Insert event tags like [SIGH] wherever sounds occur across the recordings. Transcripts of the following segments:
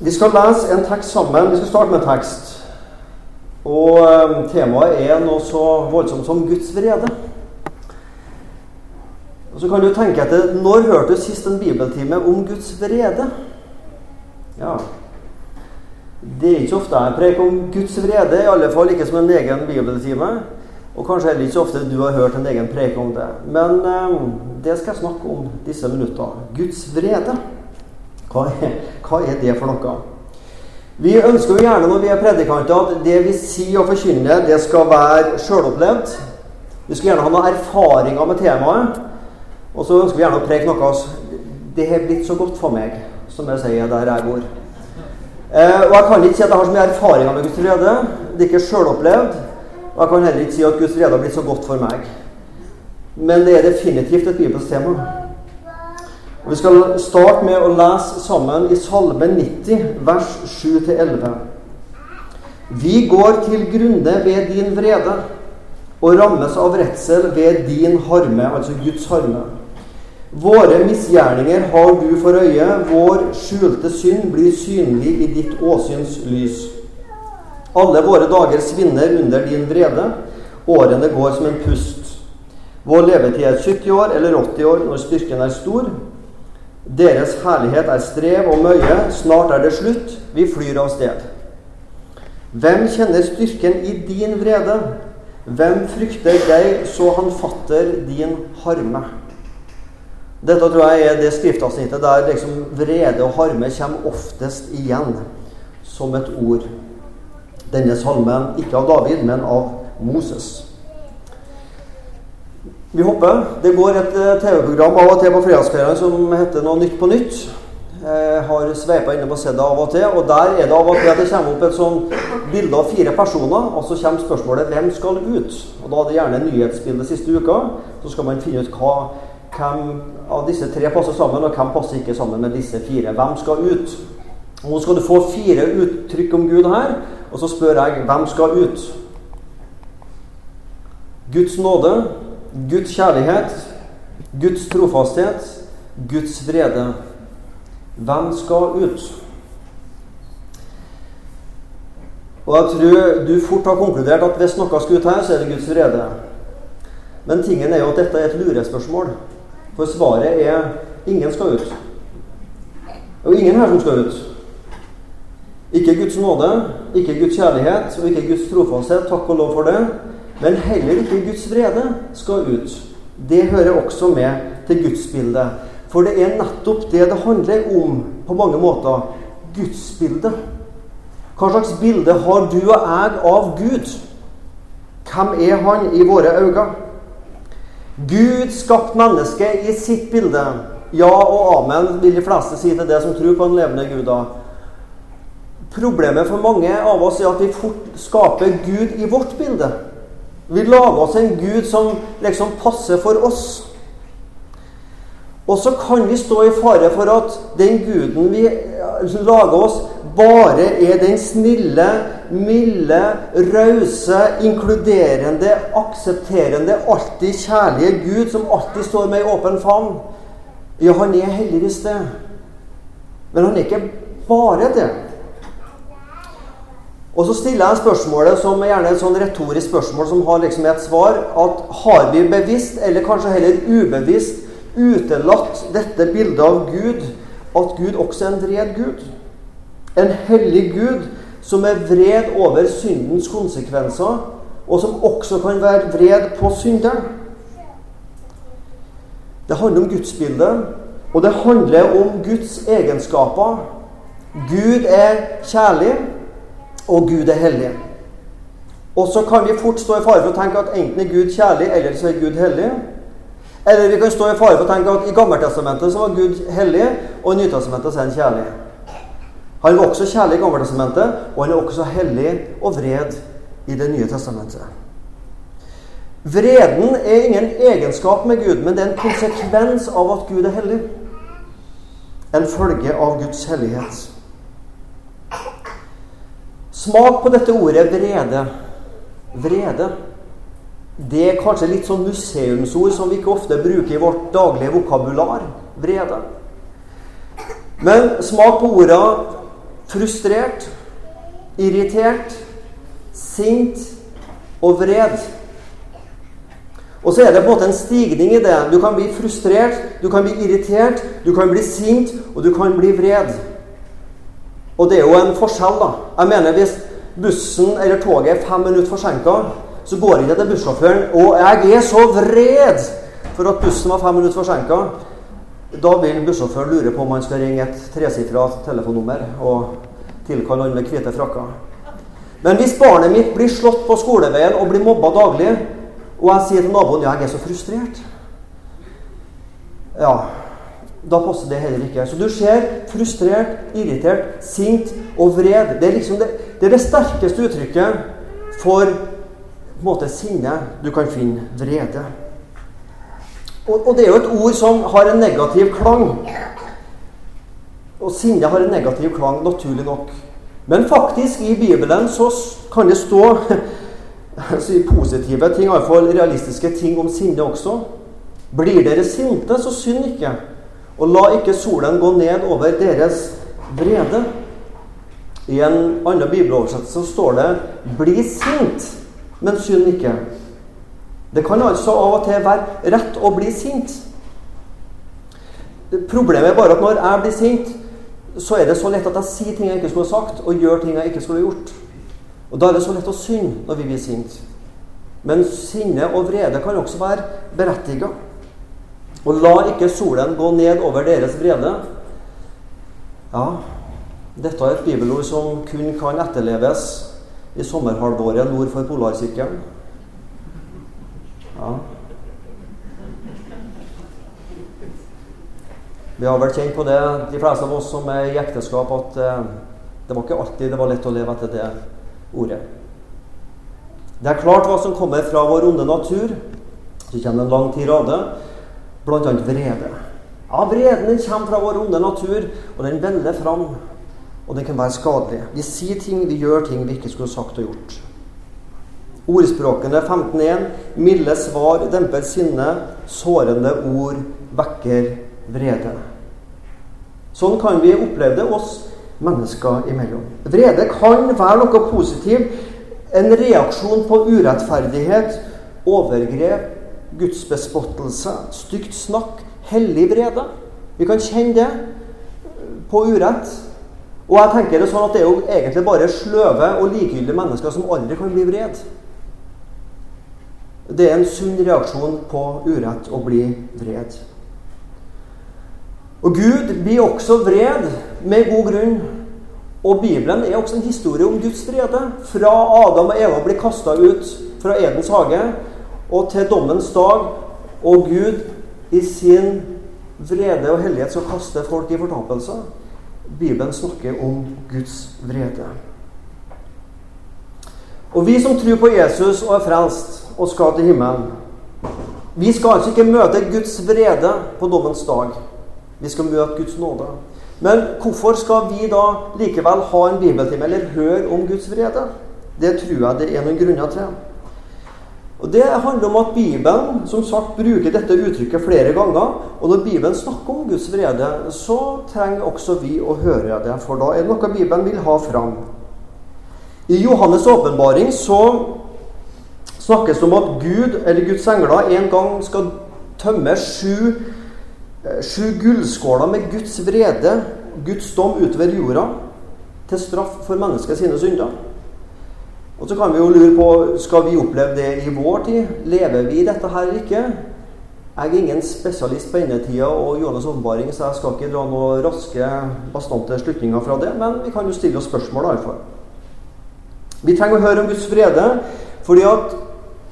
Vi skal lese en tekst sammen. Vi skal starte med tekst. Og eh, temaet er noe så voldsomt som Guds vrede. Og Så kan du tenke etter Når hørte du sist en bibeltime om Guds vrede? Ja Det er ikke ofte jeg preker om Guds vrede, i alle fall ikke som en egen bibeltime. Og kanskje heller ikke ofte du har hørt en egen preke om det. Men eh, det skal jeg snakke om disse minuttene. Guds vrede. Hva er, hva er, det for noe? Vi ønsker jo gjerne når vi er predikanter, at det vi sier og forkynner, det skal være sjølopplevd. Vi skal gjerne ha noen erfaringer med temaet. Og så ønsker vi gjerne å preke noe av Det har blitt så godt for meg, som jeg sier der jeg bor. Eh, og jeg kan ikke si at jeg har så mye erfaringer med Guds frede. Det er ikke sjølopplevd. Og jeg kan heller ikke si at Guds frede har blitt så godt for meg. Men det er definitivt et bibelsk tema. Vi skal starte med å lese sammen i Salme 90, vers 7-11. Vi går til grunne ved din vrede og rammes av redsel ved din harme, altså Guds harme. Våre misgjerninger har du for øye, vår skjulte synd blir synlig i ditt åsyns lys. Alle våre dager svinner under din vrede, årene går som en pust. Vår levetid er 70 år eller 80 år når styrken er stor. Deres herlighet er strev og møye, snart er det slutt, vi flyr av sted. Hvem kjenner styrken i din vrede? Hvem frykter deg så han fatter din harme? Dette tror jeg er det skriftavsnittet der liksom vrede og harme kommer oftest igjen som et ord. Denne salmen ikke av David, men av Moses. Vi hopper. Det går et eh, TV-program av og til på fredagskveldene som heter Noe nytt på nytt. Jeg har sveipa innom og sett av og til. Og der er det av og til at det kommer opp et sånn bilde av fire personer, og så kommer spørsmålet 'Hvem skal ut?' Og Da er det gjerne nyhetsbildet siste uka. Så skal man finne ut hva, hvem av disse tre passer sammen, og hvem passer ikke sammen med disse fire. Hvem skal ut? Og Nå skal du få fire uttrykk om Gud her, og så spør jeg hvem skal ut? Guds nåde, Guds kjærlighet, Guds trofasthet, Guds vrede. Hvem skal ut? Og jeg tror du fort har konkludert at hvis noe skal ut her, så er det Guds vrede. Men tingen er jo at dette er et lurespørsmål. For svaret er ingen skal ut. Og ingen her som skal ut. Ikke Guds nåde, ikke Guds kjærlighet og ikke Guds trofasthet. Takk og lov for det. Men heller ikke Guds vrede skal ut. Det hører også med til gudsbildet. For det er nettopp det det handler om på mange måter. Gudsbildet. Hva slags bilde har du og jeg av Gud? Hvem er han i våre øyne? Gud skapte mennesket i sitt bilde. Ja og amen, vil de fleste si til det som tror på en levende Gud. da. Problemet for mange av oss er at vi fort skaper Gud i vårt bilde. Vi lager oss en Gud som liksom passer for oss. Og så kan vi stå i fare for at den guden vi lager oss, bare er den snille, milde, rause, inkluderende, aksepterende, alltid kjærlige Gud som alltid står med i åpen favn. Ja, han er heldigvis det. Men han er ikke bare det. Og så stiller jeg spørsmålet som er gjerne et sånn retorisk spørsmål som har liksom et svar. At har vi bevisst, eller kanskje heller ubevisst, utelatt dette bildet av Gud? At Gud også er en vred Gud? En hellig Gud som er vred over syndens konsekvenser, og som også kan være vred på synderen. Det handler om gudsbildet, og det handler om Guds egenskaper. Gud er kjærlig og Gud er hellig. Og så kan vi fort stå i fare for å tenke at enten er Gud kjærlig, eller så er Gud hellig. Eller vi kan stå i fare for å tenke at i Gammeltestamentet så var Gud hellig, og i Nytestamentet så er han kjærlig. Han var også kjærlig i Gammeltestamentet, og han er også hellig og vred i Det nye testamentet. Vreden er ingen egenskap med Gud, men det er en konsekvens av at Gud er hellig. En følge av Guds hellighet. Smak på dette ordet vrede. Vrede. Det er kanskje litt sånn museumsord som vi ikke ofte bruker i vårt daglige vokabular. Vrede. Men smak på orda frustrert, irritert, sint og vred. Og så er det på en måte en stigning i det. Du kan bli frustrert, du kan bli irritert, du kan bli sint, og du kan bli vred. Og det er jo en forskjell, da. Jeg mener Hvis bussen eller toget er fem minutter forsinka, så går ikke til bussjåføren og 'Jeg er så vred for at bussen var fem minutter forsinka'. Da vil bussjåføren lure på om han skal ringe et tresifra telefonnummer og tilkalle han med hvite frakker. Men hvis barnet mitt blir slått på skoleveien og blir mobba daglig, og jeg sier til naboen ja, jeg er så frustrert Ja, da passer det heller ikke. Så du ser frustrert, irritert, sint og vred. Det er liksom det, det, er det sterkeste uttrykket for på en måte sinne du kan finne. Vrede. Og, og, det er jo et ord som har en negativ klang. Og sinne har en negativ klang, naturlig nok. Men faktisk, i Bibelen så kan det stå [LAUGHS] positive ting, iallfall realistiske ting om sinne også. Blir dere sinte, så synd ikke. Og la ikke solen gå ned over deres vrede. I en annen bibeloversettelse står det 'bli sint, men synd ikke'. Det kan altså av og til være rett å bli sint. Problemet er bare at når jeg blir sint, så er det så lett at jeg sier ting jeg ikke skulle sagt, og gjør ting jeg ikke skulle gjort. Og Da er det så lett å synde når vi blir sinte. Men sinne og vrede kan også være berettiga. Og la ikke solen gå ned over deres vrede. Ja, dette er et bibelord som kun kan etterleves i sommerhalvåret nord for polarsirkelen. Ja. Vi har vel kjent på det, de fleste av oss som er i ekteskap, at eh, det var ikke alltid det var lett å leve etter det ordet. Det er klart hva som kommer fra vår onde natur. Så kommer en lang tirade, bl.a. vrede. Ja, vreden den kommer fra vår onde natur, og den veller fram. Og den kan være skadelig. Vi sier ting, vi gjør ting vi ikke skulle sagt og gjort. Ordspråkene 15.1.: Milde svar demper sinne, sårende ord vekker vrede. Sånn kan vi oppleve det oss mennesker imellom. Vrede kan være noe positivt. En reaksjon på urettferdighet, overgrep, gudsbespottelse, stygt snakk, hellig vrede. Vi kan kjenne det på urett. Og jeg tenker Det sånn at det er jo egentlig bare sløve og likegyldige mennesker som aldri kan bli vred. Det er en sunn reaksjon på urett å bli vred. Og Gud blir også vred med god grunn. Og Bibelen er også en historie om Guds vrede. Fra Adam og Eva blir kasta ut fra Edens hage og til dommens dag. Og Gud i sin vrede og hellighet skal kaste folk i fortapelse. Bibelen snakker om Guds vrede. Og vi som tror på Jesus og er frelst og skal til himmelen, vi skal altså ikke møte Guds vrede på dommens dag. Vi skal møte Guds nåde. Men hvorfor skal vi da likevel ha en bibeltime eller høre om Guds vrede? Det tror jeg det er noen grunner til. Og Det handler om at Bibelen som sagt bruker dette uttrykket flere ganger. Og når Bibelen snakker om Guds vrede, så trenger også vi å høre det. For da er det noe Bibelen vil ha fram. I Johannes' åpenbaring så snakkes det om at Gud, eller Guds engler, en gang skal tømme sju Eh, sju gullskåler med Guds vrede, Guds dom utover jorda, til straff for menneskets synder. Og så kan vi jo lure på skal vi oppleve det i vår tid. Lever vi dette her eller ikke? Jeg er ingen spesialist på endetida og Johannes' åpenbaring, så jeg skal ikke dra noen raske, bastante slutninger fra det, men vi kan jo stille oss spørsmål iallfall. Vi trenger å høre om Guds vrede, fordi at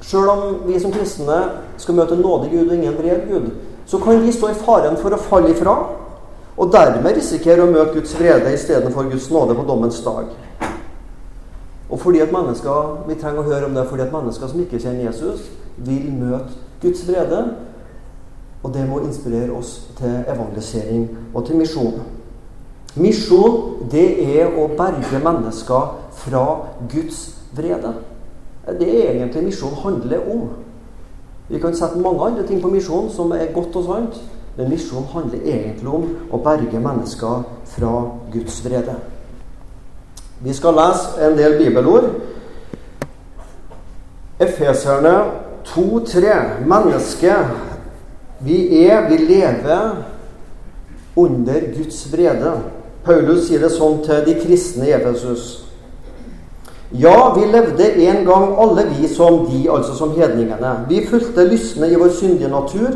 sjøl om vi som kristne skal møte en nådig Gud og ingen vred Gud, så kan vi stå i faren for å falle ifra, og dermed risikere å møte Guds vrede istedenfor Guds nåde på dommens dag. Og fordi at mennesker, Vi trenger å høre om det fordi at mennesker som ikke kjenner Jesus, vil møte Guds vrede. Og det må inspirere oss til evangelisering og til misjon. Misjon, det er å berge mennesker fra Guds vrede. Det er egentlig misjon handler om. Vi kan sette mange andre ting på misjon som er godt og sant, men misjon handler egentlig om å berge mennesker fra Guds vrede. Vi skal lese en del bibelord. Efeserne 2-3. Mennesket vi er, vi lever under Guds vrede. Paulus sier det sånn til de kristne i Efesus. Ja, vi levde en gang alle vi som de, altså som hedningene. Vi fulgte lystne i vår syndige natur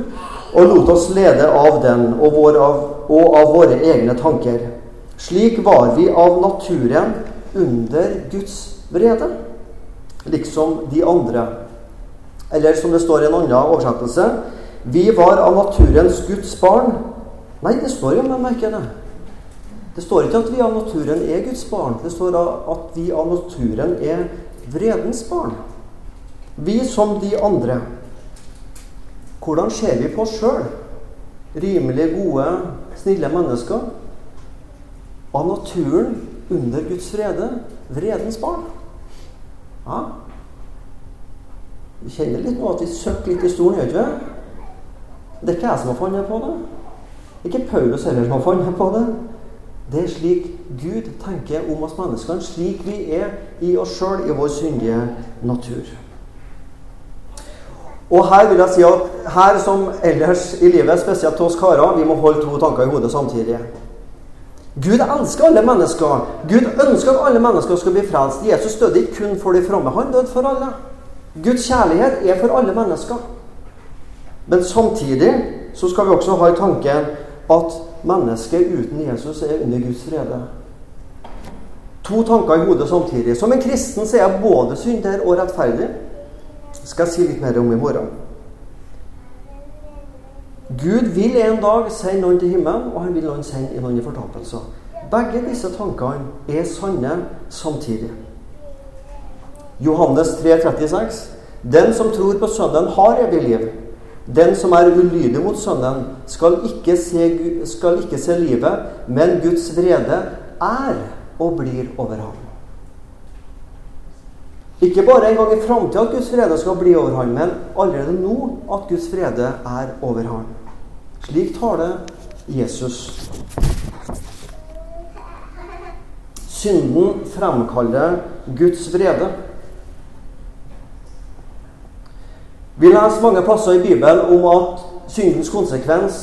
og lot oss lede av den og, vår av, og av våre egne tanker. Slik var vi av naturen under Guds vrede, liksom de andre. Eller som det står i en annen oversettelse Vi var av naturens Guds barn. Nei, det står jo, men merker det. Det står ikke at vi av naturen er Guds barn. Det står at vi av naturen er vredens barn. Vi som de andre. Hvordan ser vi på oss sjøl? Rimelig gode, snille mennesker. Av naturen under Guds frede vredens barn. Ja. Vi kjenner litt nå at vi søkker litt i stolen, gjør vi ikke? Det er ikke jeg som har funnet på det. Ikke Paulus heller som har funnet på det. Det er slik Gud tenker om oss mennesker, slik vi er i oss sjøl, i vår syndige natur. Og her vil jeg si at her som ellers i livet, spesielt til oss karer, vi må holde to tanker i hodet samtidig. Gud elsker alle mennesker. Gud ønsker at alle mennesker skal bli frelst. Jesus døde ikke kun for de fromme, han døde for alle. Guds kjærlighet er for alle mennesker. Men samtidig så skal vi også ha i tanken at mennesket uten Jesus er under Guds frede. To tanker i hodet samtidig. Som en kristen så er jeg både synder og rettferdig. Det skal jeg si litt mer om i morgen. Gud vil en dag sende noen til himmelen, og han vil noen sende noen i fortapelse. Begge disse tankene er sanne samtidig. Johannes 3, 36. Den som tror på Sønnen, har evig liv. Den som er ulydig mot Sønnen, skal ikke, se, skal ikke se livet, men Guds vrede er og blir over ham. Ikke bare en gang i framtida at Guds frede skal bli over ham, men allerede nå at Guds frede er over ham. Slik taler Jesus. Synden fremkaller Guds vrede. Vi leser mange plasser i Bibelen om at syndens konsekvens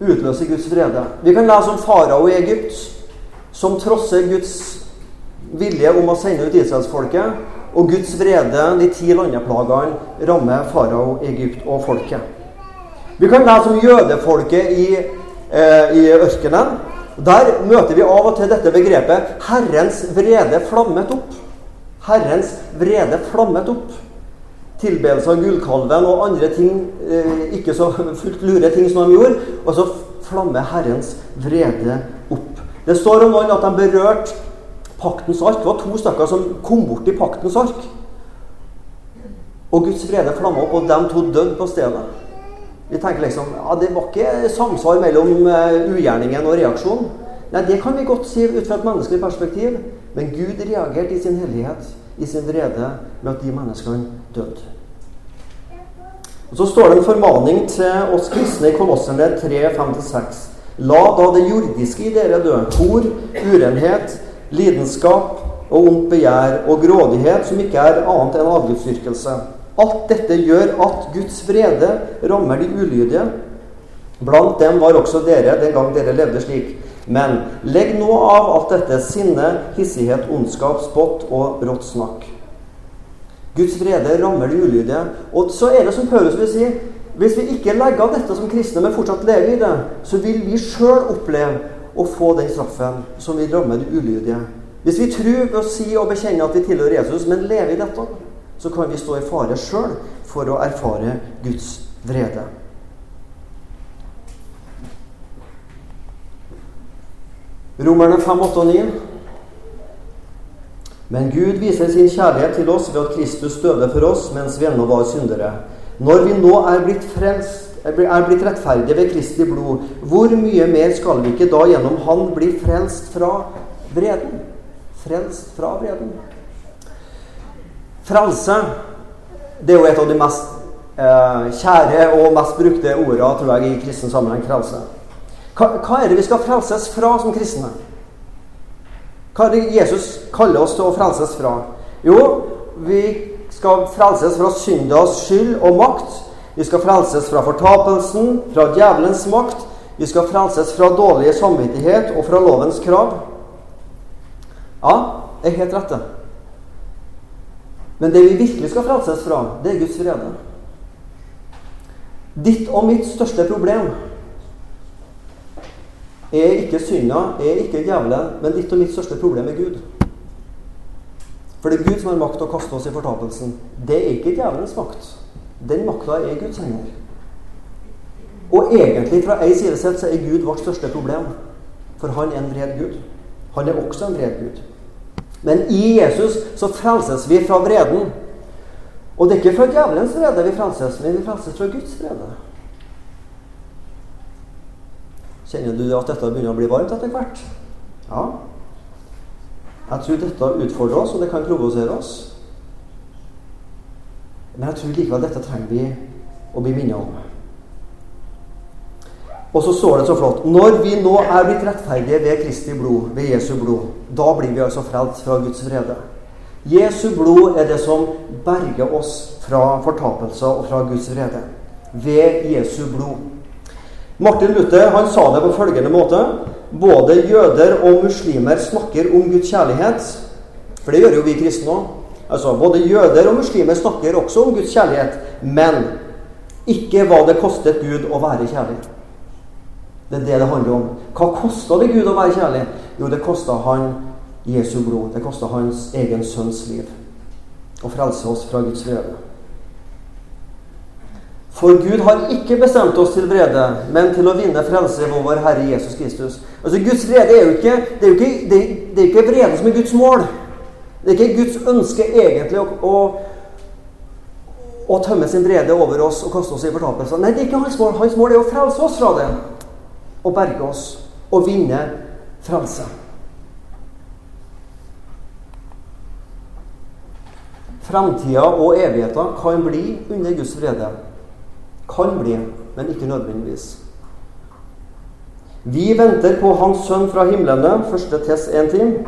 utløser Guds vrede. Vi kan lese om farao i Egypt, som trosser Guds vilje om å sende ut israelsfolket, og Guds vrede, de ti landeplagene, rammer farao, Egypt og folket. Vi kan lese om jødefolket i, eh, i ørkenen. Der møter vi av og til dette begrepet 'Herrens vrede flammet opp'. Herrens vrede flammet opp. Tilbedelse av gullkalven og andre ting, eh, ikke så fullt lure ting som de gjorde. Og så flammer Herrens vrede opp. Det står om noen at de berørte paktens ark. Det var to stykker som kom bort i paktens ark. Og Guds vrede flamma opp, og de to døde på stedet. Vi tenker liksom ja, det var ikke samsvar mellom uh, ugjerningen og reaksjonen. Nei, det kan vi godt si ut fra et menneskelig perspektiv. Men Gud reagerte i sin hellighet, i sin vrede, med at de menneskene døde. Og Så står det en formaning til oss kristne i Kolosserne 3, 5-6. La da det jordiske i dere dø. Hor, urenhet, lidenskap og ondt begjær og grådighet, som ikke er annet enn avgudsdyrkelse. Alt dette gjør at Guds vrede rammer de ulydige. Blant dem var også dere den gang dere levde slik. Men legg nå av alt dette sinne, hissighet, ondskap, spott og rått snakk. Guds vrede rammer de ulydige. Og så er det som Paulus vil si hvis vi ikke legger av dette som kristne, men fortsatt lever i det, så vil vi sjøl oppleve å få den straffen som vil ramme de ulydige. Hvis vi tror ved å si og bekjenne at vi tilhører Jesus, men lever i dette, så kan vi stå i fare sjøl for å erfare Guds vrede. Romerne 5, 8 og 9. Men Gud viser sin kjærlighet til oss ved at Kristus døde for oss mens vi ennå var syndere. Når vi nå er blitt frelst er blitt rettferdige ved Kristi blod, hvor mye mer skal vi ikke da gjennom Han bli frelst fra vreden? Frelst fra vreden. Frelse, det er jo et av de mest eh, kjære og mest brukte ordene tror jeg, i kristen sammenheng. frelse. Hva, hva er det vi skal frelses fra som kristne? Hva er det Jesus kaller oss til å frelses fra? Jo, vi skal frelses fra syndas skyld og makt. Vi skal frelses fra fortapelsen, fra djevelens makt. Vi skal frelses fra dårlig samvittighet og fra lovens krav. Ja, det er helt rett, det. Men det vi virkelig skal frelses fra, det er Guds vrede. Ditt og mitt største problem er ikke synda, er ikke djevelen, men ditt og mitt største problem er Gud. For det er Gud som har makt til å kaste oss i fortapelsen. Det er ikke djevelens makt. Den makta er Guds hender. Og egentlig, fra ei side sett, så er Gud vårt største problem. For han er en vred Gud. Han er også en vred Gud. Men i Jesus så frelses vi fra vreden. Og det er ikke fra djevelens vrede vi frelses, men vi frelses fra Guds vrede. Kjenner du at dette begynner å bli varmt etter hvert? Ja. Jeg tror dette utfordrer oss, og det kan provosere oss. Men jeg tror likevel dette trenger vi å bli minnet om. Og så står det så flott Når vi nå er blitt rettferdige ved Kristi blod, ved Jesu blod, da blir vi altså frelst fra Guds vrede. Jesu blod er det som berger oss fra fortapelser og fra Guds vrede. Ved Jesu blod. Martin Luther han sa det på følgende måte Både jøder og muslimer snakker om Guds kjærlighet. For det gjør jo vi kristne òg. Altså, både jøder og muslimer snakker også om Guds kjærlighet. Men ikke hva det kostet Gud å være kjærlig. Det er det det handler om. Hva kosta det Gud å være kjærlig? Jo, det kosta han Jesu blod. Det kosta hans egen sønns liv. Å frelse oss fra Guds vrede. For Gud har ikke bestemt oss til vrede, men til å vinne frelse ved vår Herre Jesus Kristus. Altså Guds vrede er jo ikke Det er jo ikke, det, det er ikke vrede som er Guds mål. Det er ikke Guds ønske egentlig å, å, å tømme sin vrede over oss og kaste oss i fortapelse. Nei, det er ikke hans mål. Hans mål er å frelse oss fra det. Og berge oss. Og vinne frelse. Framtida og evigheta kan bli under Guds vrede. Kan bli, men ikke nødvendigvis. Vi venter på Hans Sønn fra himlene, første Tess 1.10.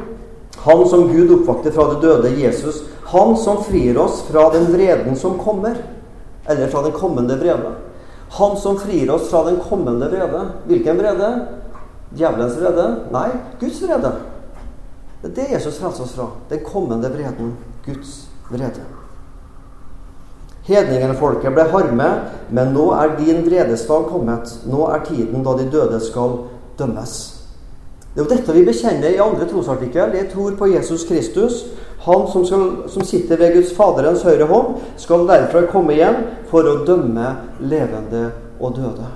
Han som Gud oppvakte fra det døde, Jesus. Han som frir oss fra den vreden som kommer. Eller fra den kommende vrede. Han som frir oss fra den kommende vrede. Hvilken vrede? Djevelens vrede? Nei, Guds vrede. Det er det Jesus frelser oss fra. Den kommende vreden. Guds vrede. Hedningenfolket ble harme, men nå er din vredesdag kommet. Nå er tiden da de døde skal dømmes. Det er jo dette vi bekjenner i andre trosartikkel. Jeg tror på Jesus Kristus. Han som, skal, som sitter ved Guds Faderens høyre hånd, skal derfra komme igjen for å dømme levende og døde.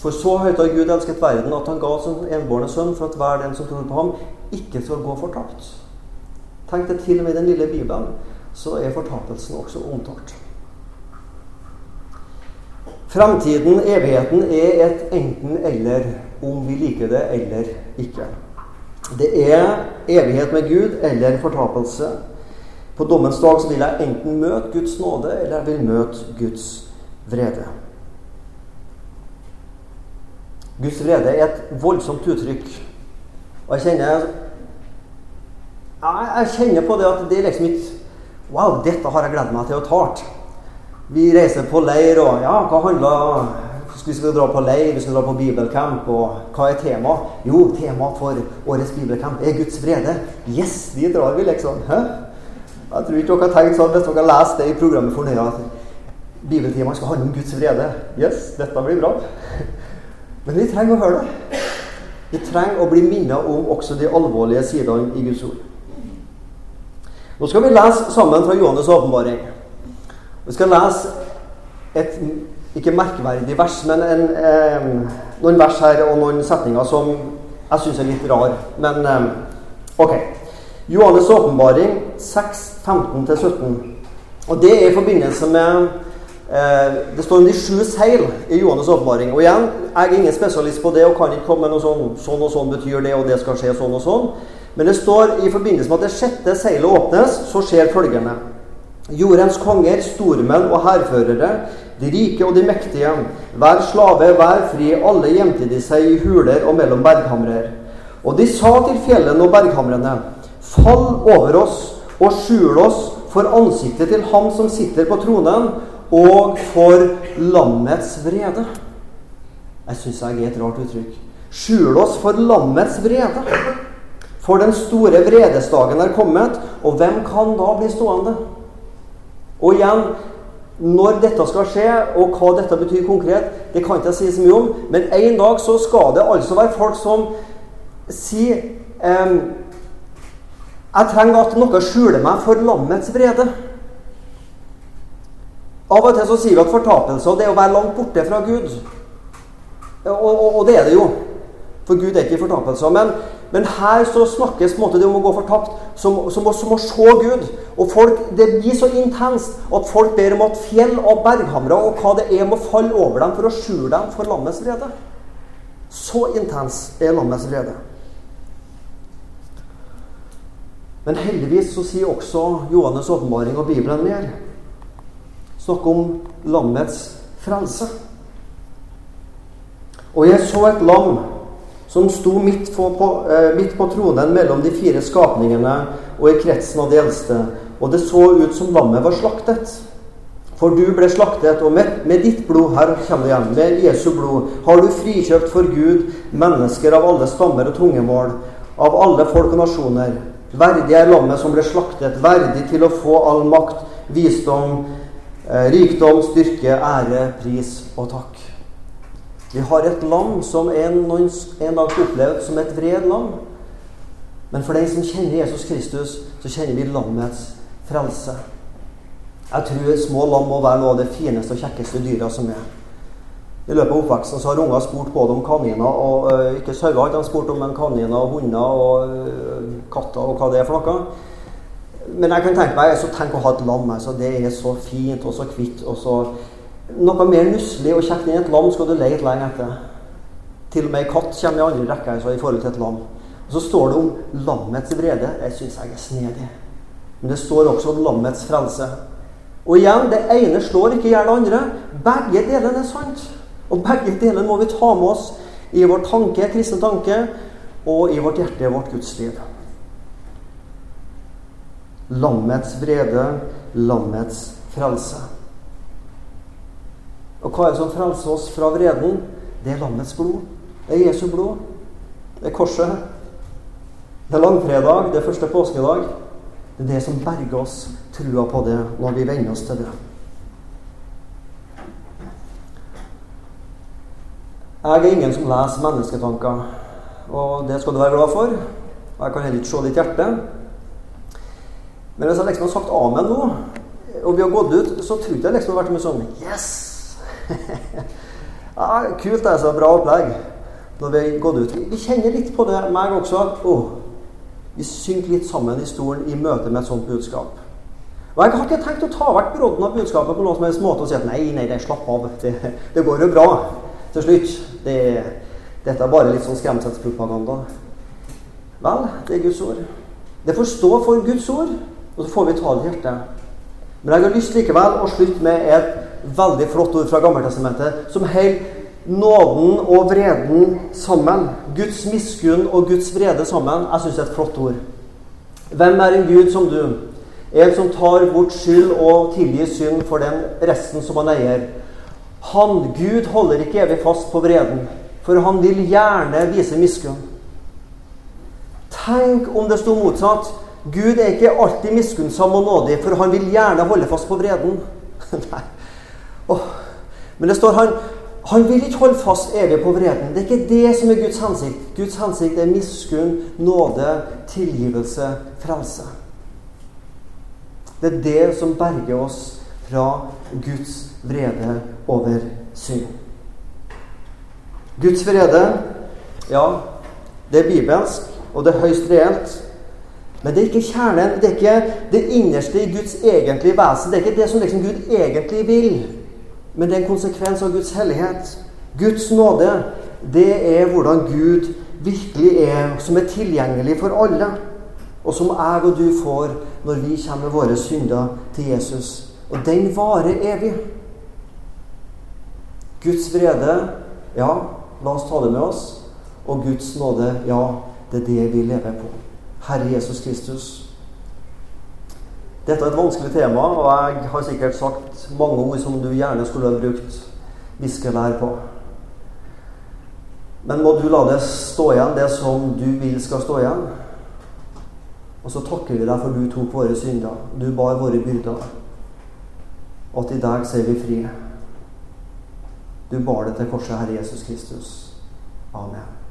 For så høyt har Gud elsket verden at han ga sin enbårne sønn for at hver den som tror på ham, ikke skal gå fortapt. Tenk deg til og med den lille Bibelen, så er fortapelsen også omtalt. Framtiden, evigheten, er et enten-eller, om vi liker det eller ikke. Det er evighet med Gud eller fortapelse. På dommens dag så vil jeg enten møte Guds nåde, eller jeg vil møte Guds vrede. Guds vrede er et voldsomt uttrykk. Og jeg kjenner jeg kjenner på det at det er liksom ikke Wow, dette har jeg gledet meg til å talt. Vi reiser på leir, og ja, hva handler Vi skal dra på leir, vi skal dra på bibelcamp, og hva er temaet? Jo, temaet for årets bibelcamp er Guds vrede. Yes, vi drar, vi, liksom. Hæ? Jeg tror ikke dere har tenkt sånn hvis dere har lest det i programmet for nøye at bibeltemaet skal handle om Guds vrede. Yes, dette blir bra. Men vi trenger å høre det. Vi trenger å bli minnet om også de alvorlige sidene i Guds ord. Nå skal vi lese sammen fra Johannes' åpenbaring. Vi skal lese et ikke merkverdig vers, men en, eh, noen vers her og noen setninger som jeg syns er litt rar. Men eh, ok. Johannes' åpenbaring 6, 15-17. Og det er i forbindelse med eh, Det står om de sju seil i Johannes' åpenbaring. Og igjen, jeg er ingen spesialist på det og kan ikke komme med noe sånn sånn og sånn betyr det, og det skal skje sånn og sånn. Men det står i forbindelse med at det sjette seilet åpnes, så skjer følgende. Jordens konger, stormenn og hærførere, de rike og de mektige, hver slave, hver fri, alle gjemte de seg i huler og mellom berghamrer. Og de sa til fjellene og berghamrene, fall over oss og skjul oss for ansiktet til ham som sitter på tronen, og for lammets vrede. Jeg syns jeg er et rart uttrykk. Skjul oss for lammets vrede. For den store vredesdagen er kommet, og hvem kan da bli stående? Og igjen, når dette skal skje, og hva dette betyr konkret, det kan ikke jeg si så mye om, men en dag så skal det altså være folk som sier eh, Jeg trenger at noe skjuler meg for lammets vrede. Av og til så sier vi at fortapelse det er å være langt borte fra Gud. Og, og, og det er det jo. For Gud er ikke fortapelse. Men, men, her så snakkes måte det om å gå fortapt som, som, som å se Gud. Og folk, Det blir så intenst at folk ber om at fjell og berghamre og hva det er, må falle over dem for å skjule dem for lammets vrede. Så intens er lammets vrede. Men heldigvis så sier også Johannes' åpenbaring og Bibelen mer Snakker om lammets frelse. Og jeg så et lam som sto midt på, på, eh, midt på, tronen mellom de fire skapningene og i kretsen av de eldste. Og det så ut som lammet var slaktet. For du ble slaktet, og med, med ditt blod her kommer det igjen, med Jesu blod, har du frikjøpt for Gud mennesker av alle stammer og tungemål, av alle folk og nasjoner. Verdig er lammet som ble slaktet, verdig til å få all makt, visdom, Eh, rikdom, styrke, ære, pris og takk. Vi har et lam som en, en dag skal oppleve som et vred lam. Men for den som kjenner Jesus Kristus, så kjenner vi lammets frelse. Jeg tror små lam må være noe av det fineste og kjekkeste dyra som er. I løpet av oppveksten så har unger spurt både om kaniner og øh, Ikke sauer har de spurt om, men kaniner og hunder og øh, katter og hva det er for noe. Men jeg kan tenke meg så tenk å ha et lam. Altså, det er så fint og så hvitt. og så Noe mer nusselig og kjekt enn et lam skal du lete lenge etter. Til og med ei katt kommer i andre rekke altså, i forhold til et lam. Og Så står det om lammets vrede. Det syns jeg er snedig. Men det står også om lammets frelse. Og igjen, det ene slår ikke i hjel det andre. Begge delene er sant. Og begge delene må vi ta med oss i vår tanke, kristne tanke, og i vårt hjerte, vårt gudsliv. Lammets vrede, lammets frelse. Og hva er det som frelser oss fra vreden? Det er lammets blod. Det er Jesu blod. Det er korset. Det er langfredag, det er første påskedag. Det er det som berger oss trua på det når vi venner oss til det. Jeg er ingen som leser mennesketanker, og det skal du være glad for. Og Jeg kan heller ikke se ditt hjerte. Men hvis jeg liksom har sagt amen nå, og vi har gått ut, så tror jeg liksom det har vært mye sånn Yes! Ja, kult, det er så bra opplegg. Når vi har gått ut. Vi kjenner litt på det, meg også. oh, Vi synker litt sammen i stolen i møte med et sånt budskap. Og Jeg har ikke tenkt å ta vekk brodden av budskapet på noen som helst måte og si at nei, nei, det slapp av. Det, det går jo bra til slutt. Det, dette er bare litt sånn skremselspropaganda. Vel, det er Guds ord. Det får stå for Guds ord. Og så får vi ta det i hjertet. Men jeg har lyst likevel å slutte med et veldig flott ord fra Gammeltestamentet som holder nåden og vreden sammen. Guds miskunn og Guds vrede sammen. Jeg syns det er et flott ord. Hvem er en Gud som du? En som tar bort skyld og tilgir synd for den resten som han eier. Han, Gud, holder ikke evig fast på vreden, for han vil gjerne vise miskunn. Tenk om det sto motsatt. Gud er ikke alltid miskunnsom og nådig, for han vil gjerne holde fast på vreden. [LAUGHS] Nei. Oh. Men det står han, han vil ikke holde fast evig på vreden. Det er ikke det som er Guds hensikt. Guds hensikt er miskunn, nåde, tilgivelse, frelse. Det er det som berger oss fra Guds vrede over synd. Guds vrede, ja, det er bibelsk, og det er høyst reelt. Men det er ikke kjernen, det er ikke det innerste i Guds egentlige vesen. Det er ikke det som liksom Gud egentlig vil. Men det er en konsekvens av Guds hellighet. Guds nåde, det er hvordan Gud virkelig er, som er tilgjengelig for alle. Og som jeg og du får når vi kommer med våre synder til Jesus. Og den varer evig. Guds vrede, ja, la oss ta det med oss. Og Guds nåde, ja, det er det vi lever på. Herre Jesus Kristus. Dette er et vanskelig tema, og jeg har sikkert sagt mange ord som du gjerne skulle ha brukt viskelær på. Men må du la det stå igjen, det som du vil skal stå igjen. Og så takker vi deg for du tok våre synder. Du bar våre byrder. Og at i deg ser vi fri. Du bar det til korset, Herre Jesus Kristus. Amen.